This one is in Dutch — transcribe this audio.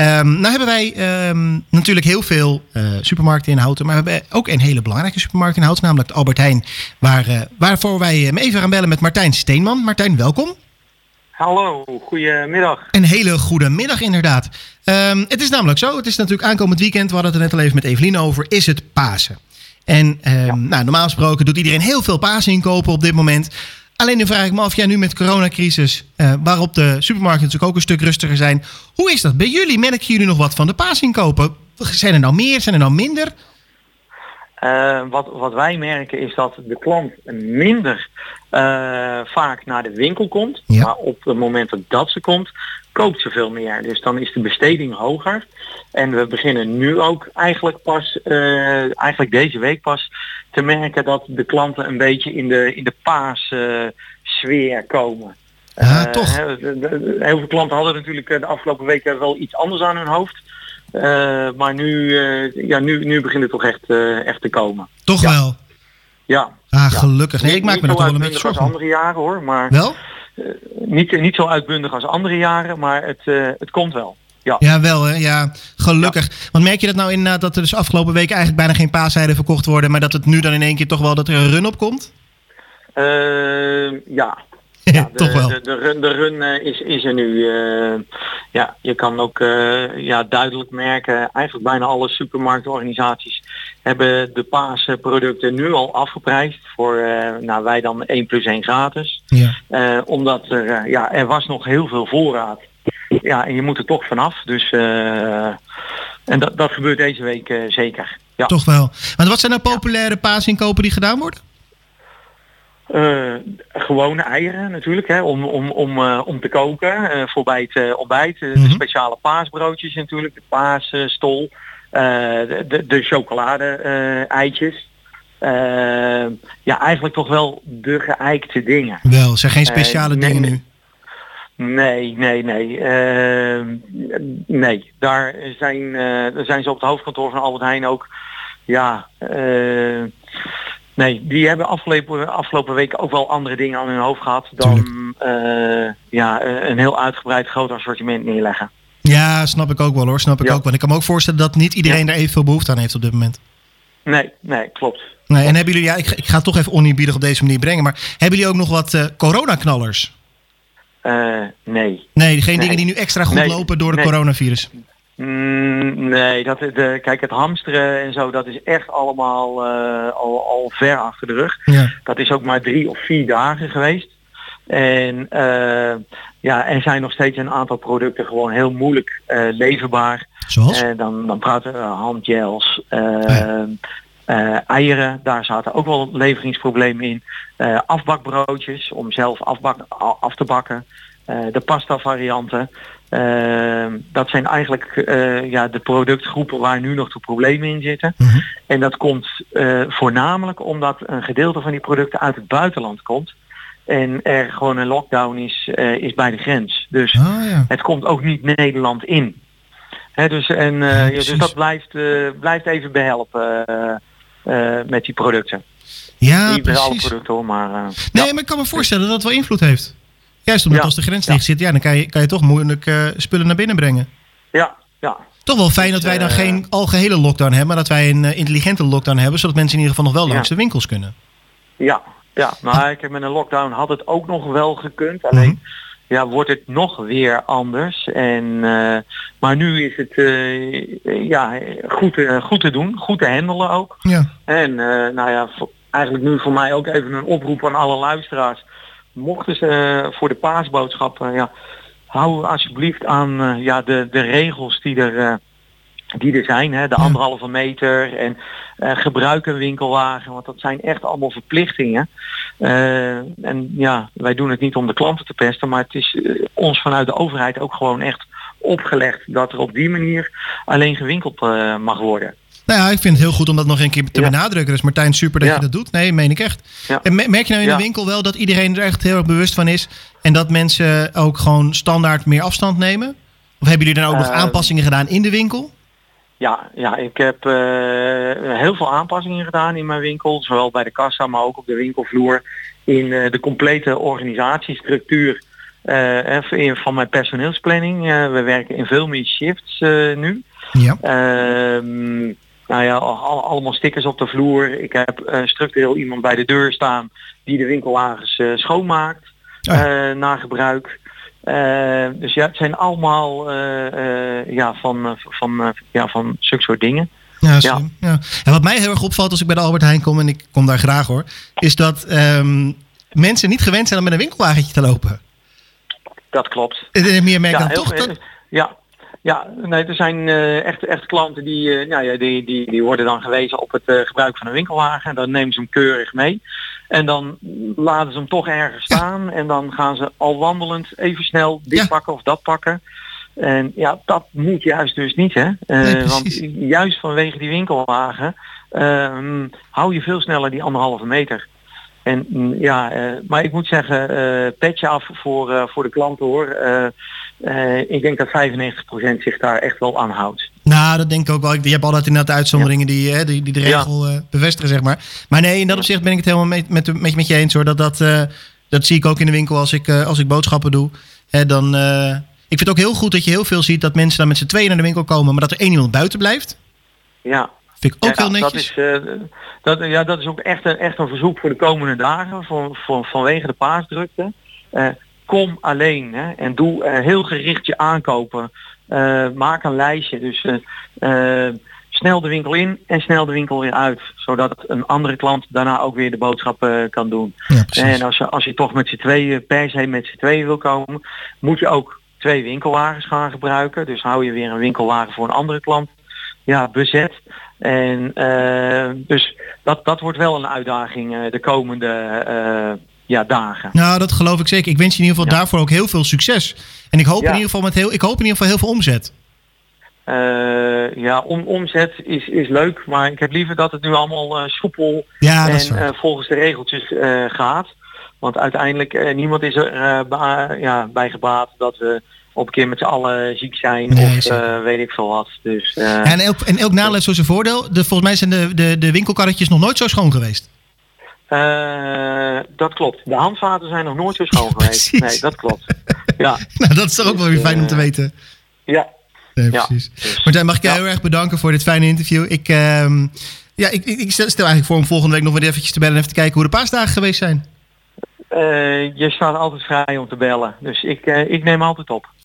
Um, nou hebben wij ehm, natuurlijk heel veel uh, supermarkten in Houten, maar we hebben ook een hele belangrijke supermarkt in Houten, namelijk de Albert Heijn, waar, uh, waarvoor wij hem even gaan bellen met Martijn Steenman. Martijn, welkom. Hallo, goedemiddag. Een hele goede middag inderdaad. Um, het is namelijk zo, het is natuurlijk aankomend weekend, we hadden het er net al even met Evelien over, is het Pasen. En ja. nou, normaal gesproken doet iedereen heel veel paasinkopen op dit moment. Alleen dan vraag ik me af, ja, nu met de coronacrisis, uh, waarop de supermarkten natuurlijk ook een stuk rustiger zijn. Hoe is dat bij jullie? Merken jullie nog wat van de paasinkopen? Zijn er nou meer? Zijn er nou minder? Uh, wat, wat wij merken is dat de klant minder uh, vaak naar de winkel komt. Ja. Maar op het moment dat ze komt, koopt ze veel meer. Dus dan is de besteding hoger. En we beginnen nu ook eigenlijk pas, uh, eigenlijk deze week pas, te merken dat de klanten een beetje in de, in de paas sfeer komen. Ja, toch. Heel veel klanten hadden natuurlijk de afgelopen weken wel iets anders aan hun hoofd. Uh, maar nu, uh, ja, nu, nu begint het toch echt, uh, echt te komen. Toch ja. wel? Ja. Ah, gelukkig. Nee, ik maak me er toch wel een beetje zorgen als andere jaren hoor. Maar wel? niet, niet zo uitbundig als andere jaren, maar het, het komt wel. Ja. ja, wel hè. Ja, gelukkig. Ja. Want merk je dat nou inderdaad dat er dus afgelopen week eigenlijk bijna geen paaszijden verkocht worden, maar dat het nu dan in één keer toch wel dat er een run op komt? ja, ja, de, Toch wel. De, de run, de run uh, is, is er nu. Uh, ja, je kan ook uh, ja, duidelijk merken, eigenlijk bijna alle supermarktorganisaties hebben de paasproducten nu al afgeprijsd voor nou, wij dan 1 plus 1 gratis. Ja. omdat er, ja, er was nog heel veel voorraad. Ja, en je moet er toch vanaf. Dus en dat, dat gebeurt deze week zeker. Ja. Toch wel. Maar wat zijn nou populaire paasinkopen die gedaan worden? Uh, gewone eieren natuurlijk, hè, om, om, om, uh, om te koken uh, voor bij het ontbijt. Mm -hmm. De speciale paasbroodjes natuurlijk, de paasstol, de, de, de chocolade eitjes. ja, eigenlijk toch wel de geëikte dingen. Wel, zijn geen speciale dingen nu? Nee, nee, nee. nee, daar zijn, daar zijn ze op het hoofdkantoor van Albert Heijn ook, ja... Nee, die hebben afgelopen, afgelopen weken ook wel andere dingen aan hun hoofd gehad dan uh, ja, een heel uitgebreid groot assortiment neerleggen. Ja, snap ik ook wel hoor, snap ik Ja. ook. Want ik kan me ook voorstellen dat niet iedereen Ja. er evenveel behoefte aan heeft op dit moment. Nee, nee, klopt. Nee, en hebben jullie, ja, ik, ga- ik ga het toch even oneerbiedig op deze manier brengen, maar hebben jullie ook nog wat eh coronaknallers? Eh, nee. Nee, geen Nee. dingen die nu extra goed Nee, lopen door de nee. coronavirus. Mm, nee, dat, de, kijk, het hamsteren en zo, dat is echt allemaal eh, al, al ver achter de rug. Ja. Dat is ook maar drie of vier dagen geweest. En eh, ja, er zijn nog steeds een aantal producten gewoon heel moeilijk leverbaar. Zoals? En dan, dan praten we handgels, eh, ja. Eh, eieren, daar zaten ook wel leveringsproblemen in. Eh, afbakbroodjes om zelf afbak, af te bakken. Eh, de pasta varianten. Dat zijn eigenlijk ja, de productgroepen waar nu nog de problemen in zitten. Mhm. En dat komt voornamelijk omdat een gedeelte van die producten uit het buitenland komt. En er gewoon een lockdown is, is bij de grens. Dus Ah ja. het komt ook niet Nederland in. Hè, dus, en, Ja, precies. dus dat blijft, blijft even behelpen eh, eh, met die producten. Ja, niet met alle precies. producten hoor, maar... eh, Nee, ja. maar ik kan me voorstellen dat dat wel invloed heeft. Juist omdat Ja. als de grens dicht zit, ja, dan kan je, kan je toch moeilijk eh, spullen naar binnen brengen. ja, ja, Toch wel fijn dat Dus, wij dan eh, geen algehele lockdown hebben, maar dat wij een eh, intelligente lockdown hebben, zodat mensen in ieder geval nog wel Ja. langs de winkels kunnen. ja, ja. Maar ik heb met een lockdown had het ook nog wel gekund. Alleen Mhm. Ja, wordt het nog weer anders. En, eh, maar nu is het eh, ja, goed, te- goed te doen, goed te handelen ook. Ja. En eh, nou ja, voor- eigenlijk nu voor mij ook even een oproep aan alle luisteraars. Mochten ze eh, voor de paasboodschappen, ja, hou alsjeblieft aan eh, ja, de, de regels die er, eh, die er zijn. Hè, de anderhalve meter en eh, gebruik een winkelwagen. Want dat zijn echt allemaal verplichtingen. Eh, en ja, wij doen het niet om de klanten te pesten. Maar het is eh, ons vanuit de overheid ook gewoon echt opgelegd dat er op die manier alleen gewinkeld mag worden. Nou ja, ik vind het heel goed om dat nog een keer te Ja. benadrukken. Dus Martijn, super dat Ja. je dat doet. Nee, meen ik echt. Ja. En me- merk je nou in de winkel wel dat iedereen er echt heel erg bewust van is en dat mensen ook gewoon standaard meer afstand nemen? Of hebben jullie dan ook nog aanpassingen gedaan in de winkel? Ja, ja ik heb eh, heel veel aanpassingen gedaan in mijn winkel. Zowel bij de kassa, maar ook op de winkelvloer. In eh, de complete organisatiestructuur van mijn personeelsplanning. we werken in veel meer shifts nu. Ja. Ehm, nou ja, allemaal stickers op de vloer. Ik heb structureel iemand bij de deur staan die de winkelwagens schoonmaakt oh. na gebruik. Dus ja, het zijn allemaal ja, van, van, ja, van zulke soort dingen. Ja, ja. ja. En wat mij heel erg opvalt als ik bij de Albert Heijn kom, en ik kom daar graag hoor, is dat ehm, mensen niet gewend zijn om met een winkelwagentje te lopen. Dat klopt. En meer merk dan toch? Dat... Ja, ja, nee, er zijn uh, echt, echt klanten die, uh, ja, die, die, die worden dan gewezen op het uh, gebruik van een winkelwagen. En dan nemen ze hem keurig mee. En dan laten ze hem toch ergens staan. En dan gaan ze al wandelend even snel dit pakken of dat pakken. En ja, dat moet juist dus niet, hè? Uh, want juist vanwege die winkelwagen uh, hou je veel sneller die anderhalve meter. En mm, ja, uh, maar ik moet zeggen, uh, petje af voor, voor de klanten hoor. Ik denk dat 95% zich daar echt wel aan houdt. Nou, dat denk ik ook wel. Je hebt altijd inderdaad uitzonderingen ja. die, die, die de regel ja. bevestigen, zeg maar. Maar nee, in dat opzicht ben ik het helemaal met, met, met, met je eens hoor. Dat, dat, dat zie ik ook in de winkel als ik, als ik boodschappen doe. Hè, dan ik vind het ook heel goed dat je heel veel ziet dat mensen dan met z'n tweeën naar de winkel komen, maar dat er één iemand buiten blijft. Ja. Vind ik ook heel netjes. Dat is, dat, ja, dat is ook echt een, echt een verzoek voor de komende dagen voor, voor, vanwege de paasdrukte. Uh, kom alleen hè, en doe uh, heel gericht je aankopen. maak een lijstje. Dus snel de winkel in en snel de winkel weer uit. Zodat een andere klant daarna ook weer de boodschap kan doen. Ja, en als je, als je toch met z'n tweeën per se met z'n tweeën wil komen, moet je ook twee winkelwagens gaan gebruiken. Dus hou je weer een winkelwagen voor een andere klant ja, bezet. En uh, dus dat, dat wordt wel een uitdaging uh, de komende ja, dagen. Nou, dat geloof ik zeker. Ik wens je in ieder geval daarvoor ook heel veel succes. En ik hoop ja. in ieder geval met heel, ik hoop in ieder geval heel veel omzet. ja, om, omzet is, is leuk, maar ik heb liever dat het nu allemaal soepel ja, en volgens de regeltjes gaat. Want uiteindelijk uh, niemand is er uh, ja, bij gebaat dat we op een keer met z'n allen ziek zijn nee, of uh, weet ik veel wat. Dus, ja, en, elk, en elk nadeel heeft zo zijn voordeel. De, volgens mij zijn de, de, de winkelkarretjes nog nooit zo schoon geweest. Dat klopt. De handvaten zijn nog nooit zo schoon geweest. Nee, dat klopt. Ja. nou, dat is toch ook wel weer fijn om te weten. Ja. Nee, precies. Ja, dus, Martijn, mag ik jou heel erg bedanken voor dit fijne interview. Ik, uh, ja, ik, ik, stel eigenlijk voor om volgende week nog weer eventjes te bellen en even te kijken hoe de paasdagen geweest zijn. Uh, je staat altijd vrij om te bellen. Dus ik, ik neem altijd op.